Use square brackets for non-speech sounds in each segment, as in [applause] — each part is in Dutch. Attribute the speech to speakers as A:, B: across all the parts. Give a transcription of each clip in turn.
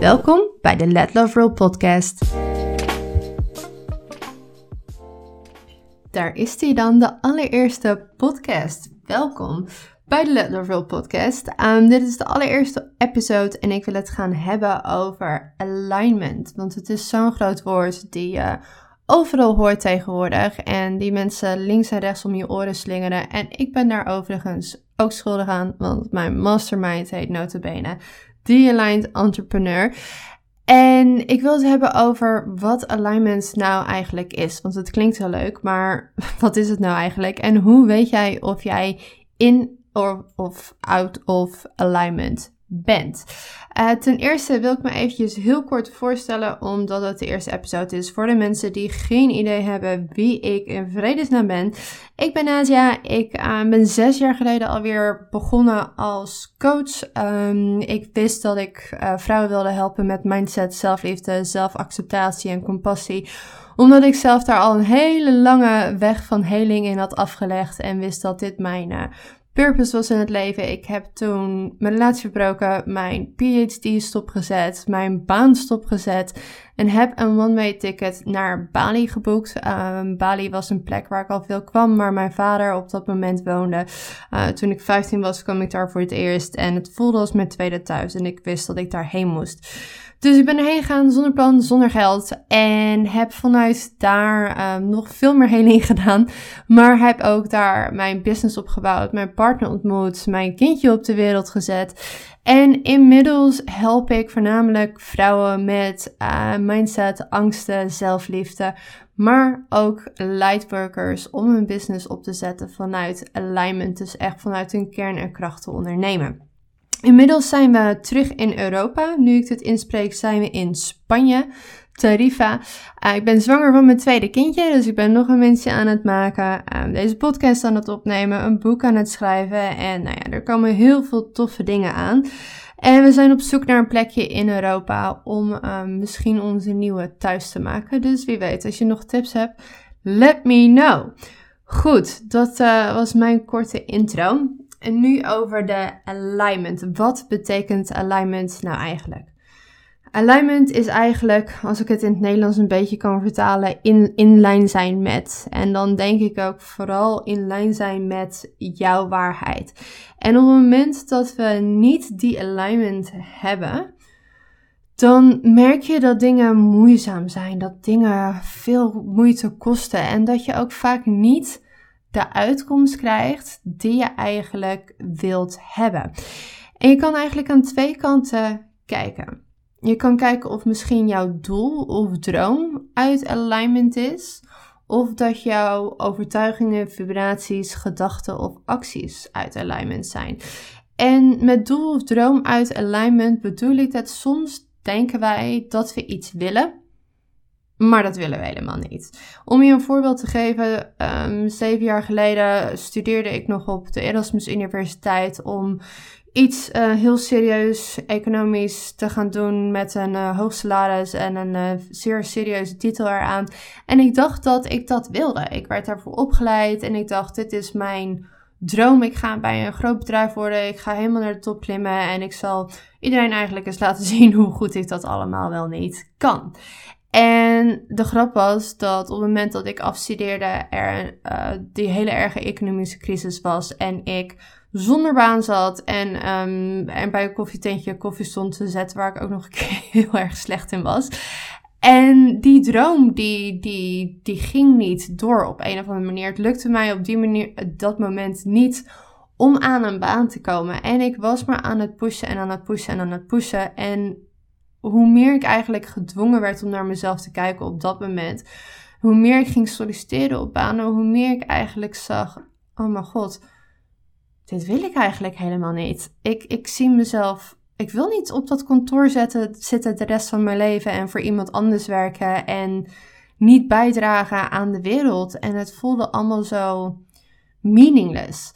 A: Welkom bij de Let Love Roll podcast. Daar is die dan, de allereerste podcast. Welkom bij de Let Love Roll podcast. Um, dit is de allereerste episode en ik wil het gaan hebben over alignment. Want het is zo'n groot woord die je overal hoort tegenwoordig. En die mensen links en rechts om je oren slingeren. En ik ben daar overigens ook schuldig aan, want mijn mastermind heet notabene The Aligned Entrepreneur. En ik wil het hebben over wat alignment nou eigenlijk is. Want het klinkt heel leuk, maar [laughs] wat is het nou eigenlijk? En hoe weet jij of jij in of out of alignment bent. Uh, ten eerste wil ik me eventjes heel kort voorstellen, omdat het de eerste episode is voor de mensen die geen idee hebben wie ik in vredesnaam ben. Ik ben Nadia, ik uh, ben zes jaar geleden alweer begonnen als coach. Um, ik wist dat ik uh, vrouwen wilde helpen met mindset, zelfliefde, zelfacceptatie en compassie omdat ik zelf daar al een hele lange weg van heling in had afgelegd en wist dat dit mijn purpose was in het leven. Ik heb toen mijn relatie verbroken, mijn PhD stopgezet, mijn baan stopgezet en heb een one-way ticket naar Bali geboekt. Um, Bali was een plek waar ik al veel kwam, maar mijn vader op dat moment woonde. Uh, toen ik 15 was, kwam ik daar voor het eerst en het voelde als mijn tweede thuis en ik wist dat ik daarheen moest. Dus ik ben erheen gegaan zonder plan, zonder geld. En heb vanuit daar um, nog veel meer heling [laughs] gedaan. Maar heb ook daar mijn business opgebouwd, mijn partner ontmoet, mijn kindje op de wereld gezet. En inmiddels help ik voornamelijk vrouwen met uh, mindset, angsten, zelfliefde. Maar ook lightworkers om hun business op te zetten vanuit alignment. Dus echt vanuit hun kern en kracht te ondernemen. Inmiddels zijn we terug in Europa. Nu ik dit inspreek, zijn we in Spanje, Tarifa. Uh, ik ben zwanger van mijn tweede kindje, dus ik ben nog een mensje aan het maken. Uh, deze podcast aan het opnemen, een boek aan het schrijven. En nou ja, er komen heel veel toffe dingen aan. En we zijn op zoek naar een plekje in Europa om uh, misschien onze nieuwe thuis te maken. Dus wie weet, als je nog tips hebt, let me know. Goed, dat uh, was mijn korte intro. En nu over de alignment. Wat betekent alignment nou eigenlijk? Alignment is eigenlijk, als ik het in het Nederlands een beetje kan vertalen, in, in lijn zijn met. En dan denk ik ook vooral in lijn zijn met jouw waarheid. En op het moment dat we niet die alignment hebben, dan merk je dat dingen moeizaam zijn, dat dingen veel moeite kosten en dat je ook vaak niet de uitkomst krijgt die je eigenlijk wilt hebben. En je kan eigenlijk aan twee kanten kijken. Je kan kijken of misschien jouw doel of droom uit alignment is. Of dat jouw overtuigingen, vibraties, gedachten of acties uit alignment zijn. En met doel of droom uit alignment bedoel ik dat soms denken wij dat we iets willen. Maar dat willen we helemaal niet. Om je een voorbeeld te geven, um, zeven jaar geleden studeerde ik nog op de Erasmus Universiteit om iets uh, heel serieus economisch te gaan doen met een uh, hoog salaris en een uh, zeer serieuze titel eraan. En ik dacht dat ik dat wilde. Ik werd daarvoor opgeleid en ik dacht, dit is mijn droom. Ik ga bij een groot bedrijf worden. Ik ga helemaal naar de top klimmen en ik zal iedereen eigenlijk eens laten [laughs] zien hoe goed ik dat allemaal wel niet kan. En de grap was dat op het moment dat ik afstudeerde, er uh, die hele erge economische crisis was. En ik zonder baan zat en, um, en bij een koffietentje koffie stond te zetten, waar ik ook nog een keer [laughs] heel erg slecht in was. En die droom, die, die, die ging niet door op een of andere manier. Het lukte mij op die manier, dat moment niet om aan een baan te komen. En ik was maar aan het pushen en aan het pushen en aan het pushen. En hoe meer ik eigenlijk gedwongen werd om naar mezelf te kijken op dat moment, hoe meer ik ging solliciteren op banen, hoe meer ik eigenlijk zag: oh mijn god, dit wil ik eigenlijk helemaal niet. Ik, ik zie mezelf ik wil niet op dat kantoor zetten, zitten de rest van mijn leven en voor iemand anders werken en niet bijdragen aan de wereld. En het voelde allemaal zo meaningless.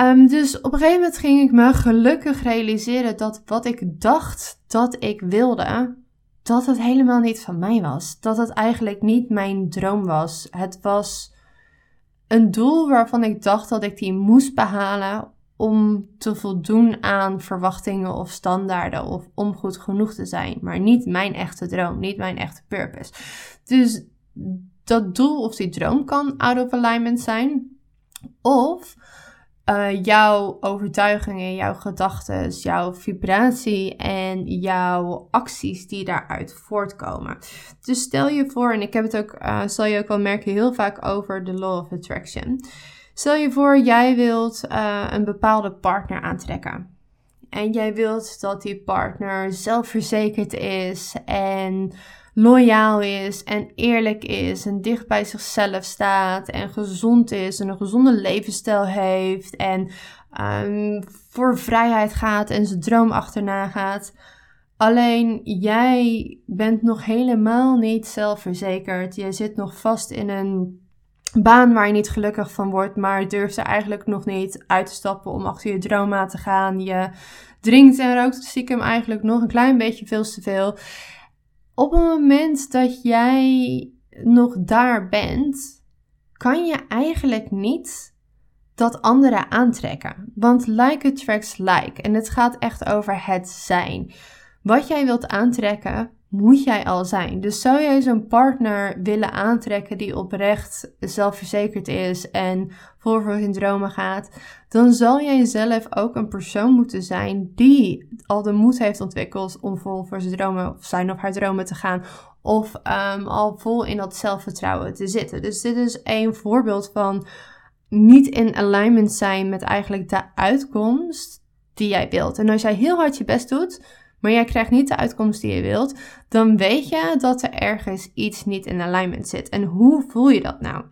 A: Um, dus op een gegeven moment ging ik me gelukkig realiseren dat wat ik dacht dat ik wilde, dat het helemaal niet van mij was. Dat het eigenlijk niet mijn droom was. Het was een doel waarvan ik dacht dat ik die moest behalen om te voldoen aan verwachtingen of standaarden of om goed genoeg te zijn, maar niet mijn echte droom, niet mijn echte purpose. Dus dat doel of die droom kan out of alignment zijn, of uh, jouw overtuigingen, jouw gedachten, jouw vibratie en jouw acties die daaruit voortkomen. Dus stel je voor, en ik heb het ook, uh, zal je ook wel merken, heel vaak over de law of attraction. Stel je voor, jij wilt uh, een bepaalde partner aantrekken. En jij wilt dat die partner zelfverzekerd is en loyaal is en eerlijk is en dicht bij zichzelf staat en gezond is en een gezonde levensstijl heeft en um, voor vrijheid gaat en zijn droom achterna gaat. Alleen jij bent nog helemaal niet zelfverzekerd. Je zit nog vast in een baan waar je niet gelukkig van wordt, maar durft er eigenlijk nog niet uit te stappen om achter je droom aan te gaan. Je drinkt en rookt stiekem eigenlijk nog een klein beetje veel te veel. Op het moment dat jij nog daar bent, kan je eigenlijk niet dat anderen aantrekken. Want like attracts like. En het gaat echt over het zijn. Wat jij wilt aantrekken, moet jij al zijn. Dus zou jij zo'n partner willen aantrekken die oprecht zelfverzekerd is en vol voor zijn dromen gaat, dan zal jij zelf ook een persoon moeten zijn die al de moed heeft ontwikkeld om vol voor zijn dromen of zijn of haar dromen te gaan. Of um, al vol in dat zelfvertrouwen te zitten. Dus dit is een voorbeeld van niet in alignment zijn met eigenlijk de uitkomst die jij wilt. En als jij heel hard je best doet, maar jij krijgt niet de uitkomst die je wilt, dan weet je dat er ergens iets niet in alignment zit. En hoe voel je dat nou?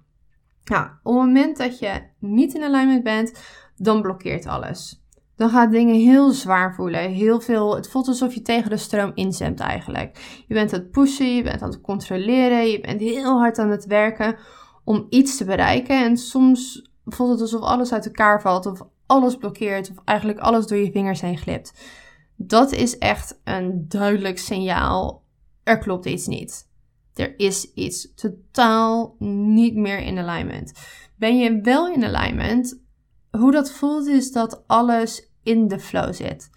A: Nou, op het moment dat je niet in alignment bent, dan blokkeert alles. Dan gaat dingen heel zwaar voelen. Heel veel, het voelt alsof je tegen de stroom inzemt eigenlijk. Je bent aan het pushen, je bent aan het controleren, je bent heel hard aan het werken om iets te bereiken. En soms voelt het alsof alles uit elkaar valt of alles blokkeert of eigenlijk alles door je vingers heen glipt. Dat is echt een duidelijk signaal. Er klopt iets niet. Er is iets totaal niet meer in alignment. Ben je wel in alignment? Hoe dat voelt is dat alles in de flow zit.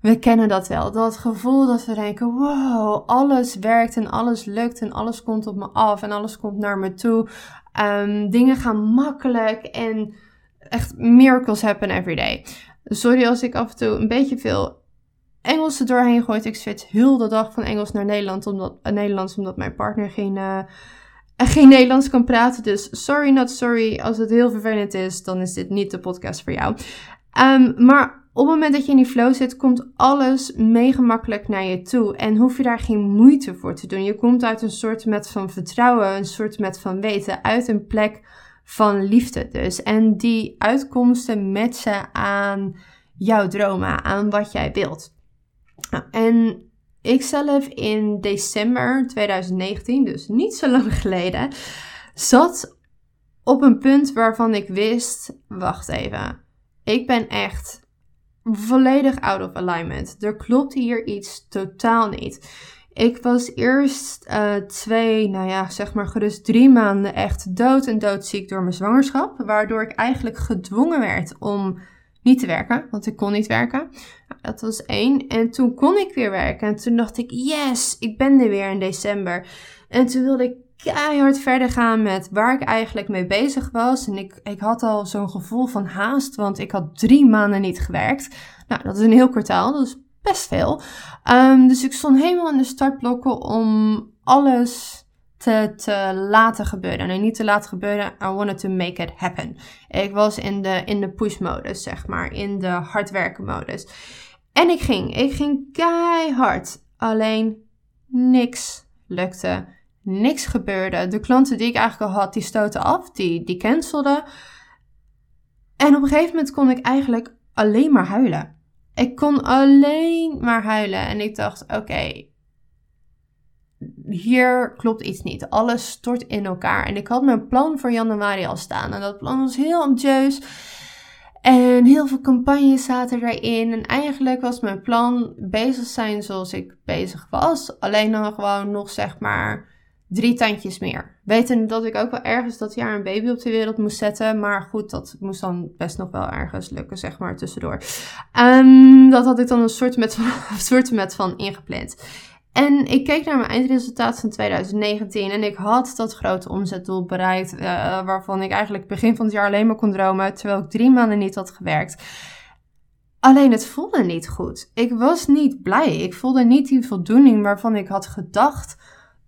A: We kennen dat wel. Dat gevoel dat we denken: wow, alles werkt en alles lukt en alles komt op me af en alles komt naar me toe. Um, dingen gaan makkelijk en echt miracles happen every day. Sorry als ik af en toe een beetje veel Engels er doorheen gooi. Ik switch heel de dag van Engels naar Nederland, omdat, uh, Nederlands, omdat mijn partner geen, uh, geen Nederlands kan praten. Dus sorry, not sorry. Als het heel vervelend is, dan is dit niet de podcast voor jou. Um, maar op het moment dat je in die flow zit, komt alles mega makkelijk naar je toe. En hoef je daar geen moeite voor te doen. Je komt uit een soort met van vertrouwen, een soort met van weten, uit een plek van liefde dus. En die uitkomsten matchen aan jouw dromen, aan wat jij wilt. Nou, en ik zelf in december 2019, dus niet zo lang [laughs] geleden, zat op een punt waarvan ik wist: wacht even, ik ben echt volledig out of alignment. Er klopt hier iets totaal niet. Ik was eerst uh, twee, nou ja, zeg maar gerust drie maanden echt dood en doodziek door mijn zwangerschap. Waardoor ik eigenlijk gedwongen werd om niet te werken, want ik kon niet werken. Nou, dat was één. En toen kon ik weer werken. En toen dacht ik, yes, ik ben er weer in december. En toen wilde ik keihard verder gaan met waar ik eigenlijk mee bezig was. En ik, ik had al zo'n gevoel van haast, want ik had drie maanden niet gewerkt. Nou, dat is een heel kwartaal, is best veel. Um, dus ik stond helemaal in de startblokken om alles te, te laten gebeuren. Nee, niet te laten gebeuren. I wanted to make it happen. Ik was in de, in de push-modus, zeg maar. In de hard werken-modus. En ik ging. Ik ging keihard. Alleen niks lukte. Niks gebeurde. De klanten die ik eigenlijk al had, die stoten af. Die, die cancelden. En op een gegeven moment kon ik eigenlijk alleen maar huilen Ik kon alleen maar huilen en ik dacht: oké, hier klopt iets niet. Alles stort in elkaar. En ik had mijn plan voor januari al staan. En dat plan was heel ambitieus. En heel veel campagnes zaten erin. En eigenlijk was mijn plan bezig zijn zoals ik bezig was. Alleen dan gewoon nog zeg maar drie tandjes meer. Weten dat ik ook wel ergens dat jaar een baby op de wereld moest zetten. Maar goed, dat moest dan best nog wel ergens lukken, zeg maar, tussendoor. Um, dat had ik dan een soort met, [laughs] een soort met van ingepland. En ik keek naar mijn eindresultaat van 2019 en ik had dat grote omzetdoel bereikt, uh, waarvan ik eigenlijk begin van het jaar alleen maar kon dromen, terwijl ik drie maanden niet had gewerkt. Alleen het voelde niet goed. Ik was niet blij. Ik voelde niet die voldoening waarvan ik had gedacht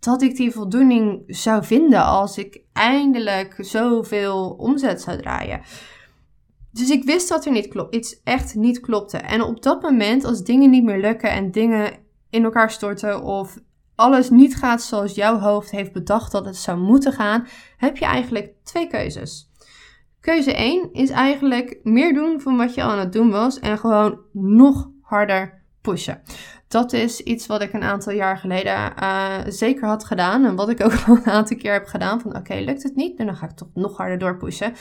A: dat ik die voldoening zou vinden als ik eindelijk zoveel omzet zou draaien. Dus ik wist dat er niet klopt, iets echt niet klopte. En op dat moment, als dingen niet meer lukken en dingen in elkaar storten of alles niet gaat zoals jouw hoofd heeft bedacht dat het zou moeten gaan, heb je eigenlijk twee keuzes. Keuze 1 is eigenlijk meer doen van wat je al aan het doen was en gewoon nog harder pushen. Dat is iets wat ik een aantal jaar geleden uh, zeker had gedaan en wat ik ook [laughs] al een aantal keer heb gedaan van oké, lukt het niet, dan ga ik toch nog harder doorpushen.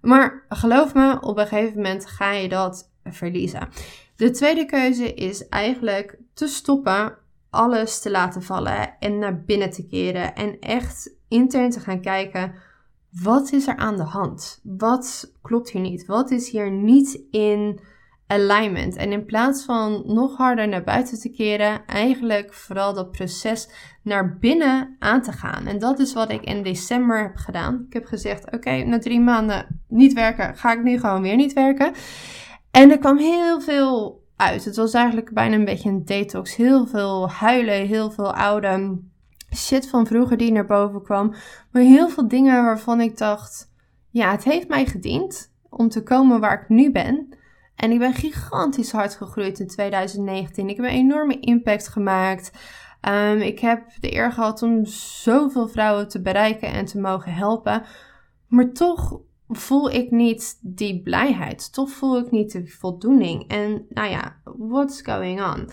A: Maar geloof me, op een gegeven moment ga je dat verliezen. De tweede keuze is eigenlijk te stoppen, alles te laten vallen en naar binnen te keren en echt intern te gaan kijken. Wat is er aan de hand? Wat klopt hier niet? Wat is hier niet in alignment? En in plaats van nog harder naar buiten te keren, eigenlijk vooral dat proces naar binnen aan te gaan. En dat is wat ik in december heb gedaan. Ik heb gezegd: Oké, na drie maanden niet werken, ga ik nu gewoon weer niet werken. En er kwam heel veel uit. Het was eigenlijk bijna een beetje een detox. Heel veel huilen, heel veel oude shit van vroeger die naar boven kwam. Maar heel veel dingen waarvan ik dacht: ja, het heeft mij gediend om te komen waar ik nu ben. En ik ben gigantisch hard gegroeid in 2019. Ik heb een enorme impact gemaakt. Um, ik heb de eer gehad om zoveel vrouwen te bereiken en te mogen helpen. Maar toch voel ik niet die blijheid. Toch voel ik niet de voldoening. En nou ja, what's going on?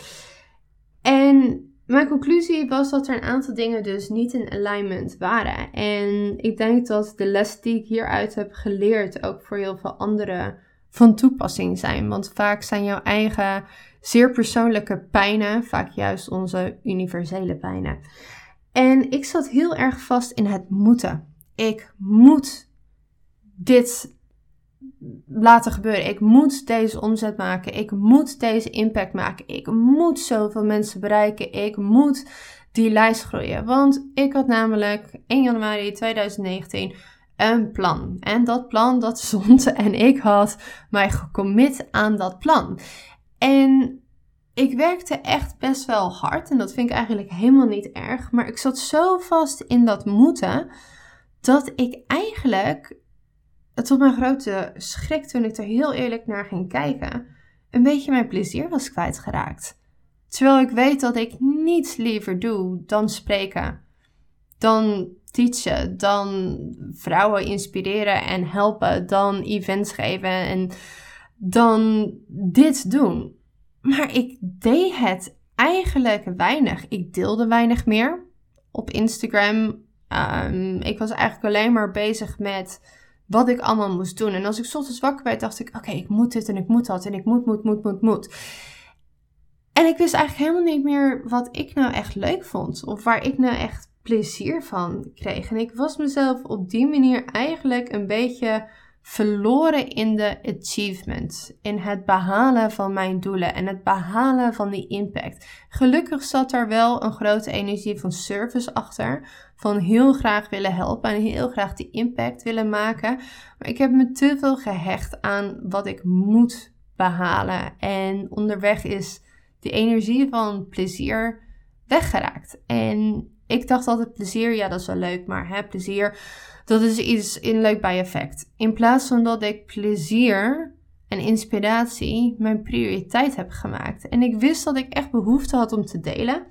A: En mijn conclusie was dat er een aantal dingen dus niet in alignment waren. En ik denk dat de les die ik hieruit heb geleerd ook voor heel veel anderen van toepassing zijn. Want vaak zijn jouw eigen zeer persoonlijke pijnen vaak juist onze universele pijnen. En ik zat heel erg vast in het moeten. Ik moet dit laten gebeuren. Ik moet deze omzet maken. Ik moet deze impact maken. Ik moet zoveel mensen bereiken. Ik moet die lijst groeien. Want ik had namelijk 1 januari 2019 een plan. En dat plan dat [laughs] stond en ik had mij gecommit aan dat plan. En ik werkte echt best wel hard en dat vind ik eigenlijk helemaal niet erg. Maar ik zat zo vast in dat moeten dat ik eigenlijk tot mijn grote schrik toen ik er heel eerlijk naar ging kijken, een beetje mijn plezier was kwijtgeraakt. Terwijl ik weet dat ik niets liever doe dan spreken, dan teachen, dan vrouwen inspireren en helpen, dan events geven en dan dit doen. Maar ik deed het eigenlijk weinig. Ik deelde weinig meer op Instagram. Um, ik was eigenlijk alleen maar bezig met wat ik allemaal moest doen. En als ik ochtends wakker werd, dacht ik: oké, ik moet dit en ik moet dat en ik moet, moet, moet, moet, moet. En ik wist eigenlijk helemaal niet meer wat ik nou echt leuk vond of waar ik nou echt plezier van kreeg. En ik was mezelf op die manier eigenlijk een beetje verloren in de achievement, in het behalen van mijn doelen en het behalen van die impact. Gelukkig zat er wel een grote energie van service achter, van heel graag willen helpen en heel graag die impact willen maken. Maar ik heb me te veel gehecht aan wat ik moet behalen en onderweg is die energie van plezier weggeraakt. En ik dacht altijd plezier, ja dat is wel leuk, maar hè, plezier dat is iets in leuk bij effect. In plaats van dat ik plezier en inspiratie mijn prioriteit heb gemaakt. En ik wist dat ik echt behoefte had om te delen.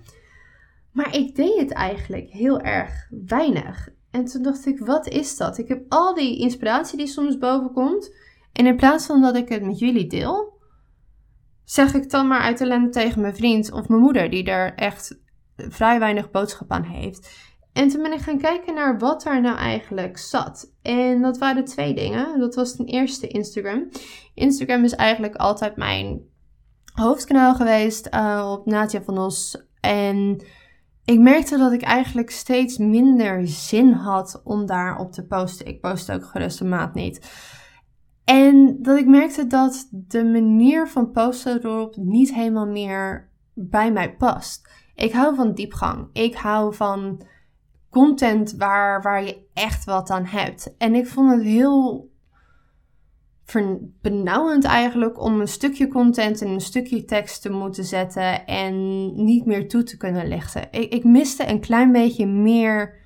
A: Maar ik deed het eigenlijk heel erg weinig. En toen dacht ik, wat is dat? Ik heb al die inspiratie die soms boven komt. En in plaats van dat ik het met jullie deel, zeg ik dan maar uit tegen mijn vriend of mijn moeder, die er echt vrij weinig boodschap aan heeft. En toen ben ik gaan kijken naar wat daar nou eigenlijk zat. En dat waren twee dingen. Dat was ten eerste Instagram. Instagram is eigenlijk altijd mijn hoofdkanaal geweest uh, op Nadia van Os. En ik merkte dat ik eigenlijk steeds minder zin had om daarop te posten. Ik post ook gerust een maand niet. En dat ik merkte dat de manier van posten erop niet helemaal meer bij mij past. Ik hou van diepgang. Ik hou van content waar, waar je echt wat aan hebt. En ik vond het heel benauwend eigenlijk om een stukje content en een stukje tekst te moeten zetten en niet meer toe te kunnen lichten. Ik, ik miste een klein beetje meer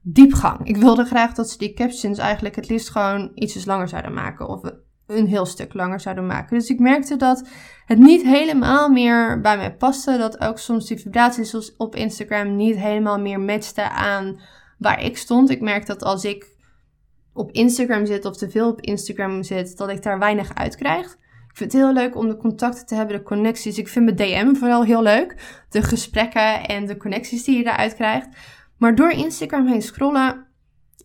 A: diepgang. Ik wilde graag dat ze die captions eigenlijk het liefst gewoon ietsjes langer zouden maken. Of een heel stuk langer zouden maken. Dus ik merkte dat het niet helemaal meer bij mij paste. Dat ook soms die vibraties op Instagram niet helemaal meer matchten aan waar ik stond. Ik merk dat als ik op Instagram zit of te veel op Instagram zit, dat ik daar weinig uit krijg. Ik vind het heel leuk om de contacten te hebben, de connecties. Ik vind mijn DM vooral heel leuk. De gesprekken en de connecties die je daaruit krijgt. Maar door Instagram heen scrollen,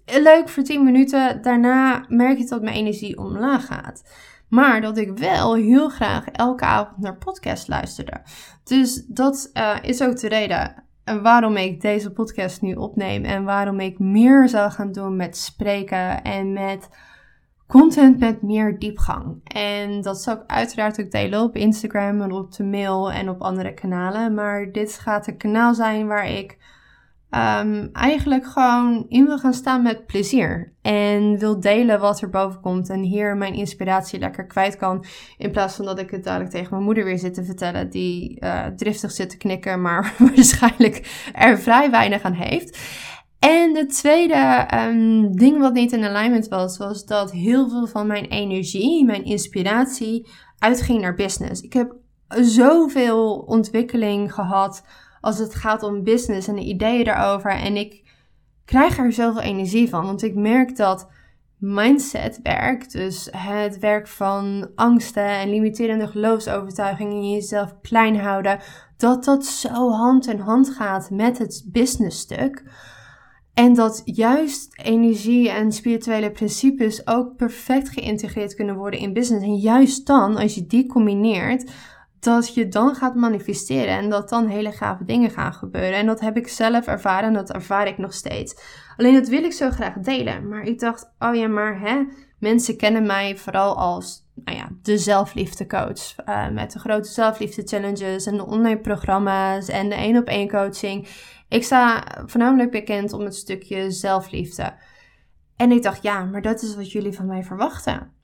A: leuk voor 10 minuten. Daarna merk je dat mijn energie omlaag gaat. Maar dat ik wel heel graag elke avond naar podcast luisterde. Dus dat uh, is ook de reden waarom ik deze podcast nu opneem. En waarom ik meer zou gaan doen met spreken en met content met meer diepgang. En dat zal ik uiteraard ook delen op Instagram en op de mail en op andere kanalen. Maar dit gaat een kanaal zijn waar ik um, eigenlijk gewoon in wil gaan staan met plezier. En wil delen wat er boven komt. En hier mijn inspiratie lekker kwijt kan. In plaats van dat ik het dadelijk tegen mijn moeder weer zit te vertellen. Die uh, driftig zit te knikken, maar [laughs] waarschijnlijk er vrij weinig aan heeft. En de tweede um, ding wat niet in alignment was, was dat heel veel van mijn energie, mijn inspiratie, uitging naar business. Ik heb zoveel ontwikkeling gehad als het gaat om business en de ideeën daarover. En ik krijg er zoveel energie van, want ik merk dat mindset werk, dus het werk van angsten en limiterende geloofsovertuigingen in jezelf klein houden, dat dat zo hand in hand gaat met het business stuk. En dat juist energie en spirituele principes ook perfect geïntegreerd kunnen worden in business. En juist dan, als je die combineert, dat je dan gaat manifesteren en dat dan hele gave dingen gaan gebeuren. En dat heb ik zelf ervaren en dat ervaar ik nog steeds. Alleen dat wil ik zo graag delen. Maar ik dacht, oh ja, maar hè, mensen kennen mij vooral als nou ja, de zelfliefdecoach. Uh, met de grote zelfliefde challenges en de online programma's en de één op één coaching. Ik sta voornamelijk bekend om het stukje zelfliefde. En ik dacht, ja, maar dat is wat jullie van mij verwachten.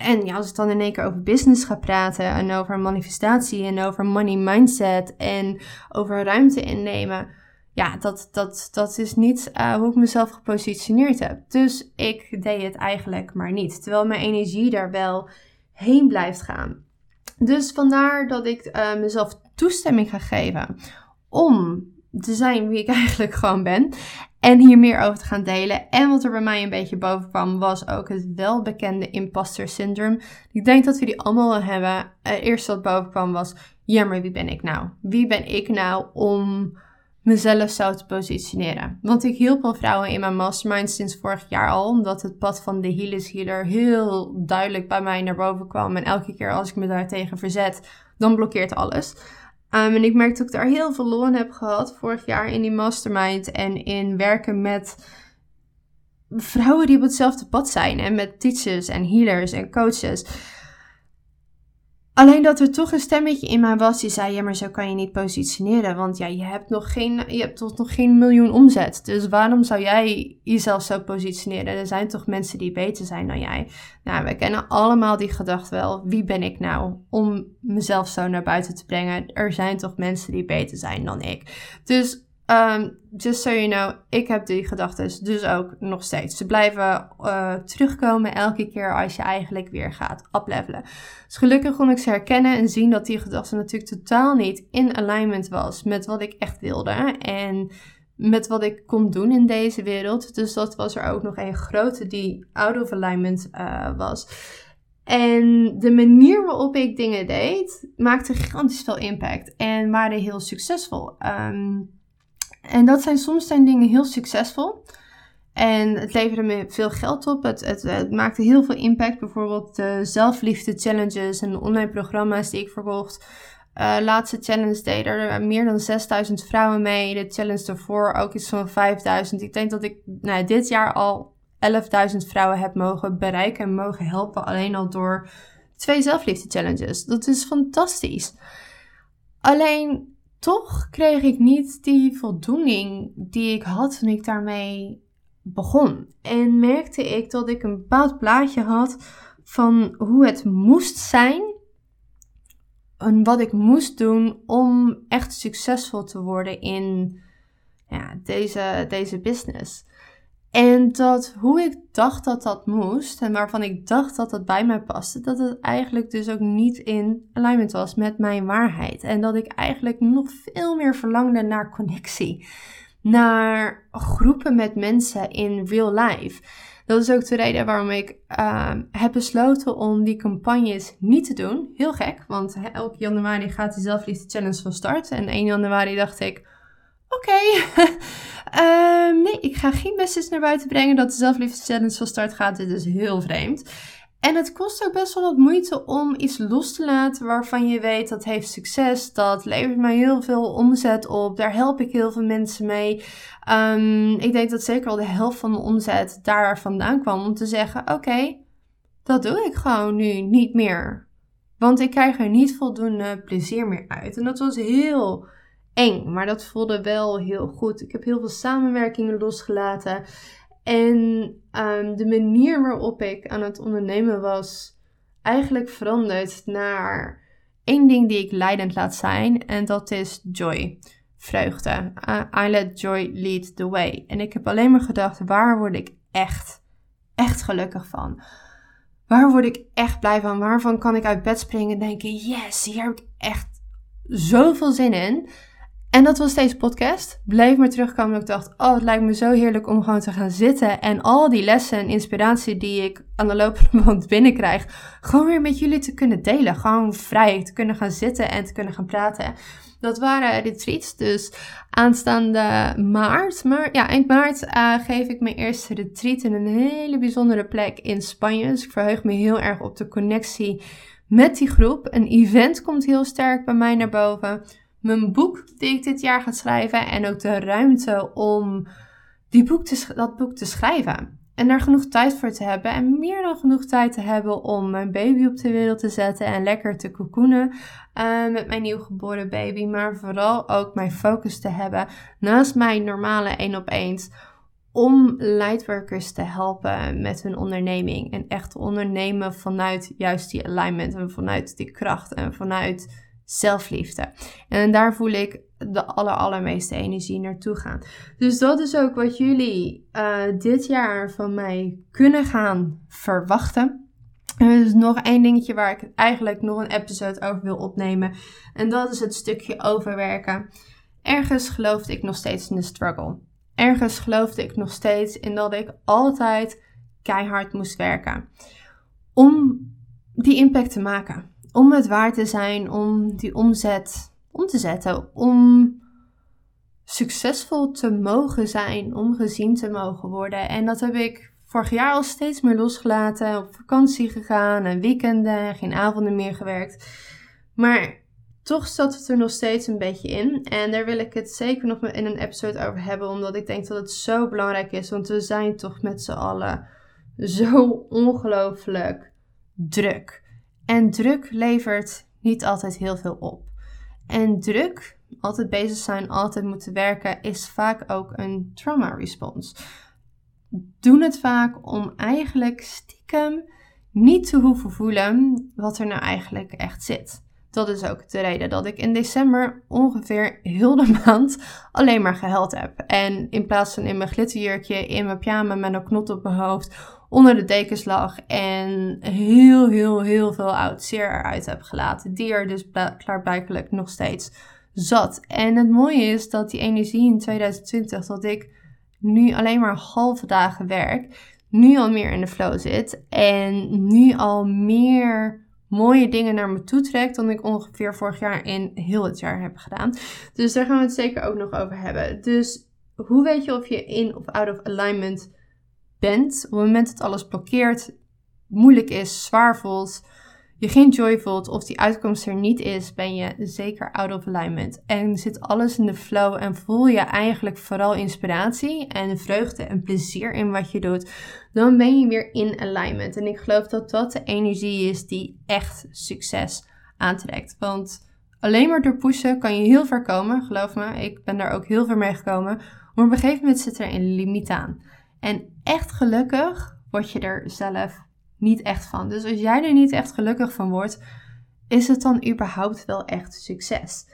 A: En ja, als ik dan in één keer over business ga praten en over manifestatie en over money mindset en over ruimte innemen, ja, dat, dat, dat is niet uh, hoe ik mezelf gepositioneerd heb. Dus ik deed het eigenlijk maar niet. Terwijl mijn energie daar wel heen blijft gaan. Dus vandaar dat ik uh, mezelf toestemming ga geven om te zijn wie ik [laughs] eigenlijk gewoon ben. En hier meer over te gaan delen. En wat er bij mij een beetje boven kwam, was ook het welbekende imposter syndroom. Ik denk dat we die allemaal wel hebben. Het eerste wat boven kwam was, ja, maar wie ben ik nou? Wie ben ik nou om mezelf zo te positioneren? Want ik hielp al vrouwen in mijn mastermind sinds vorig jaar al, omdat het pad van de Healers Healer heel duidelijk bij mij naar boven kwam. En elke keer als ik me daartegen verzet, dan blokkeert alles. Um, en ik merkte dat ik daar heel veel lol heb gehad vorig jaar in die mastermind en in werken met vrouwen die op hetzelfde pad zijn en met teachers en healers en coaches. Alleen dat er toch een stemmetje in mij was die zei: Ja, maar zo kan je niet positioneren. Want ja, je hebt nog geen, je hebt toch nog geen miljoen omzet. Dus waarom zou jij jezelf zo positioneren? Er zijn toch mensen die beter zijn dan jij. Nou, we kennen allemaal die gedachte wel. Wie ben ik nou om mezelf zo naar buiten te brengen? Er zijn toch mensen die beter zijn dan ik. Dus Um, just so you know, ik heb die gedachten dus ook nog steeds. Ze blijven uh, terugkomen elke keer als je eigenlijk weer gaat uplevelen. Dus gelukkig kon ik ze herkennen en zien dat die gedachte natuurlijk totaal niet in alignment was met wat ik echt wilde. En met wat ik kon doen in deze wereld. Dus dat was er ook nog een grote die out of alignment uh, was. En de manier waarop ik dingen deed, maakte gigantisch veel impact en waren heel succesvol. Ehm, en dat zijn soms zijn dingen heel succesvol. En het leverde me veel geld op. Het, het, maakte heel veel impact. Bijvoorbeeld de zelfliefde challenges en de online programma's die ik verkocht. Uh, laatste challenge deden er meer dan 6000 vrouwen mee. De challenge daarvoor ook iets van 5000. Ik denk dat ik nou, dit jaar al 11.000 vrouwen heb mogen bereiken en mogen helpen. Alleen al door twee zelfliefde challenges. Dat is fantastisch. Alleen toch kreeg ik niet die voldoening die ik had toen ik daarmee begon. En merkte ik dat ik een bepaald plaatje had van hoe het moest zijn. En wat ik moest doen om echt succesvol te worden in ja, deze, deze business. En dat hoe ik dacht dat dat moest en waarvan ik dacht dat dat bij mij paste, dat het eigenlijk dus ook niet in alignment was met mijn waarheid. En dat ik eigenlijk nog veel meer verlangde naar connectie, naar groepen met mensen in real life. Dat is ook de reden waarom ik uh, heb besloten om die campagnes niet te doen. Heel gek, want elke januari gaat die zelfliefde challenge van start. En 1 januari dacht ik, oké, [laughs] ehm, nee, ik ga geen message naar buiten brengen dat de zelfliefde challenge van start gaat. Dit is heel vreemd. En het kost ook best wel wat moeite om iets los te laten waarvan je weet dat heeft succes. Dat levert mij heel veel omzet op. Daar help ik heel veel mensen mee. Um, ik denk dat zeker al de helft van de omzet daar vandaan kwam om te zeggen: Oké, dat doe ik gewoon nu niet meer. Want ik krijg er niet voldoende plezier meer uit. En dat was heel maar dat voelde wel heel goed. Ik heb heel veel samenwerkingen losgelaten. En um, de manier waarop ik aan het ondernemen was, eigenlijk veranderd naar één ding die ik leidend laat zijn. En dat is joy. Vreugde. I let joy lead the way. En ik heb alleen maar gedacht, waar word ik echt, echt gelukkig van? Waar word ik echt blij van? Waarvan kan ik uit bed springen en denken, yes, hier heb ik echt zoveel zin in. En dat was deze podcast. Bleef maar terugkomen. Ik dacht, oh, het lijkt me zo heerlijk om gewoon te gaan zitten. En al die lessen en inspiratie die ik aan de lopende band binnenkrijg, gewoon weer met jullie te kunnen delen. Gewoon vrij te kunnen gaan zitten en te kunnen gaan praten. Dat waren retreats. Dus aanstaande maart, maar ja, eind maart uh, geef ik mijn eerste retreat in een hele bijzondere plek in Spanje. Dus ik verheug me heel erg op de connectie met die groep. Een event komt heel sterk bij mij naar boven mijn boek die ik dit jaar ga schrijven en ook de ruimte om die boek te, dat boek te schrijven. En daar genoeg tijd voor te hebben en meer dan genoeg tijd te hebben om mijn baby op de wereld te zetten en lekker te cocoonen uh, met mijn nieuwgeboren baby. Maar vooral ook mijn focus te hebben naast mijn normale één op eens om lightworkers te helpen met hun onderneming. En echt ondernemen vanuit juist die alignment en vanuit die kracht en vanuit zelfliefde. En daar voel ik de aller, allermeeste energie naartoe gaan. Dus dat is ook wat jullie uh, dit jaar van mij kunnen gaan verwachten. Er is nog één dingetje waar ik eigenlijk nog een episode over wil opnemen. En dat is het stukje overwerken. Ergens geloofde ik nog steeds in de struggle. Ergens geloofde ik nog steeds in dat ik altijd keihard moest werken. Om die impact te maken om het waar te zijn om die omzet om te zetten. Om succesvol te mogen zijn, om gezien te mogen worden. En dat heb ik vorig jaar al steeds meer losgelaten. Op vakantie gegaan en weekenden, geen avonden meer gewerkt. Maar toch zat het er nog steeds een beetje in. En daar wil ik het zeker nog in een episode over hebben. Omdat ik denk dat het zo belangrijk is. Want we zijn toch met z'n allen zo ongelooflijk druk. En druk levert niet altijd heel veel op. En druk, altijd bezig zijn, altijd moeten werken, is vaak ook een trauma response. Doen het vaak om eigenlijk stiekem niet te hoeven voelen wat er nou eigenlijk echt zit. Dat is ook de reden dat ik in december ongeveer heel de [laughs] maand alleen maar gehuild heb. En in plaats van in mijn glitterjurkje, in mijn pyjama met een knot op mijn hoofd, onder de dekens lag en heel, heel, heel veel oud zeer eruit heb gelaten. Die er dus klaarblijkelijk nog steeds zat. En het mooie is dat die energie in 2020, dat ik nu alleen maar halve dagen werk, nu al meer in de flow zit en nu al meer mooie dingen naar me toe trekt dan ik ongeveer vorig jaar in heel het jaar heb gedaan. Dus daar gaan we het zeker ook nog over hebben. Dus hoe weet je of je in of out of alignment bent? Op het moment dat alles blokkeert, moeilijk is, zwaar voelt, je geen joy voelt of die uitkomst er niet is, ben je zeker out of alignment. En zit alles in de flow en voel je eigenlijk vooral inspiratie en vreugde en plezier in wat je doet, dan ben je weer in alignment. En ik geloof dat dat de energie is die echt succes aantrekt. Want alleen maar door pushen kan je heel ver komen, geloof me. Ik ben daar ook heel ver mee gekomen. Maar op een gegeven moment zit er een limiet aan. En echt gelukkig word je er zelf niet echt van. Dus als jij er niet echt gelukkig van wordt, is het dan überhaupt wel echt succes?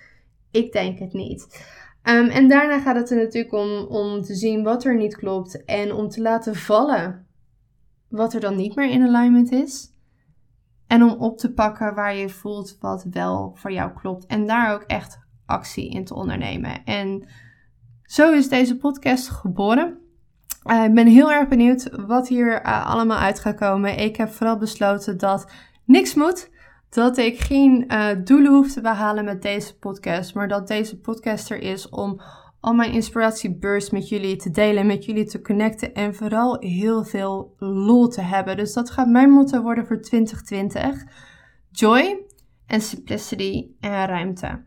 A: Ik denk het niet. Ehm, en daarna gaat het er natuurlijk om, om te zien wat er niet klopt en om te laten vallen wat er dan niet meer in alignment is. En om op te pakken waar je voelt wat wel voor jou klopt. En daar ook echt actie in te ondernemen. En zo is deze podcast geboren. Uh, ik ben heel erg benieuwd wat hier uh, allemaal uit gaat komen. Ik heb vooral besloten dat niks moet. Dat ik geen uh, doelen hoef te behalen met deze podcast. Maar dat deze podcast er is om al mijn inspiratieburst met jullie te delen. Met jullie te connecten. En vooral heel veel lol te hebben. Dus dat gaat mijn motto worden voor 2020. Joy en simplicity en ruimte.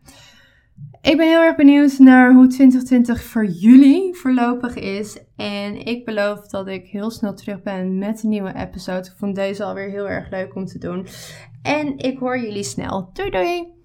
A: Ik ben heel erg benieuwd naar hoe 2020 voor jullie voorlopig is. En ik beloof dat ik heel snel terug ben met een nieuwe episode. Ik vond deze alweer heel erg leuk om te doen. En ik hoor jullie snel. Doei doei!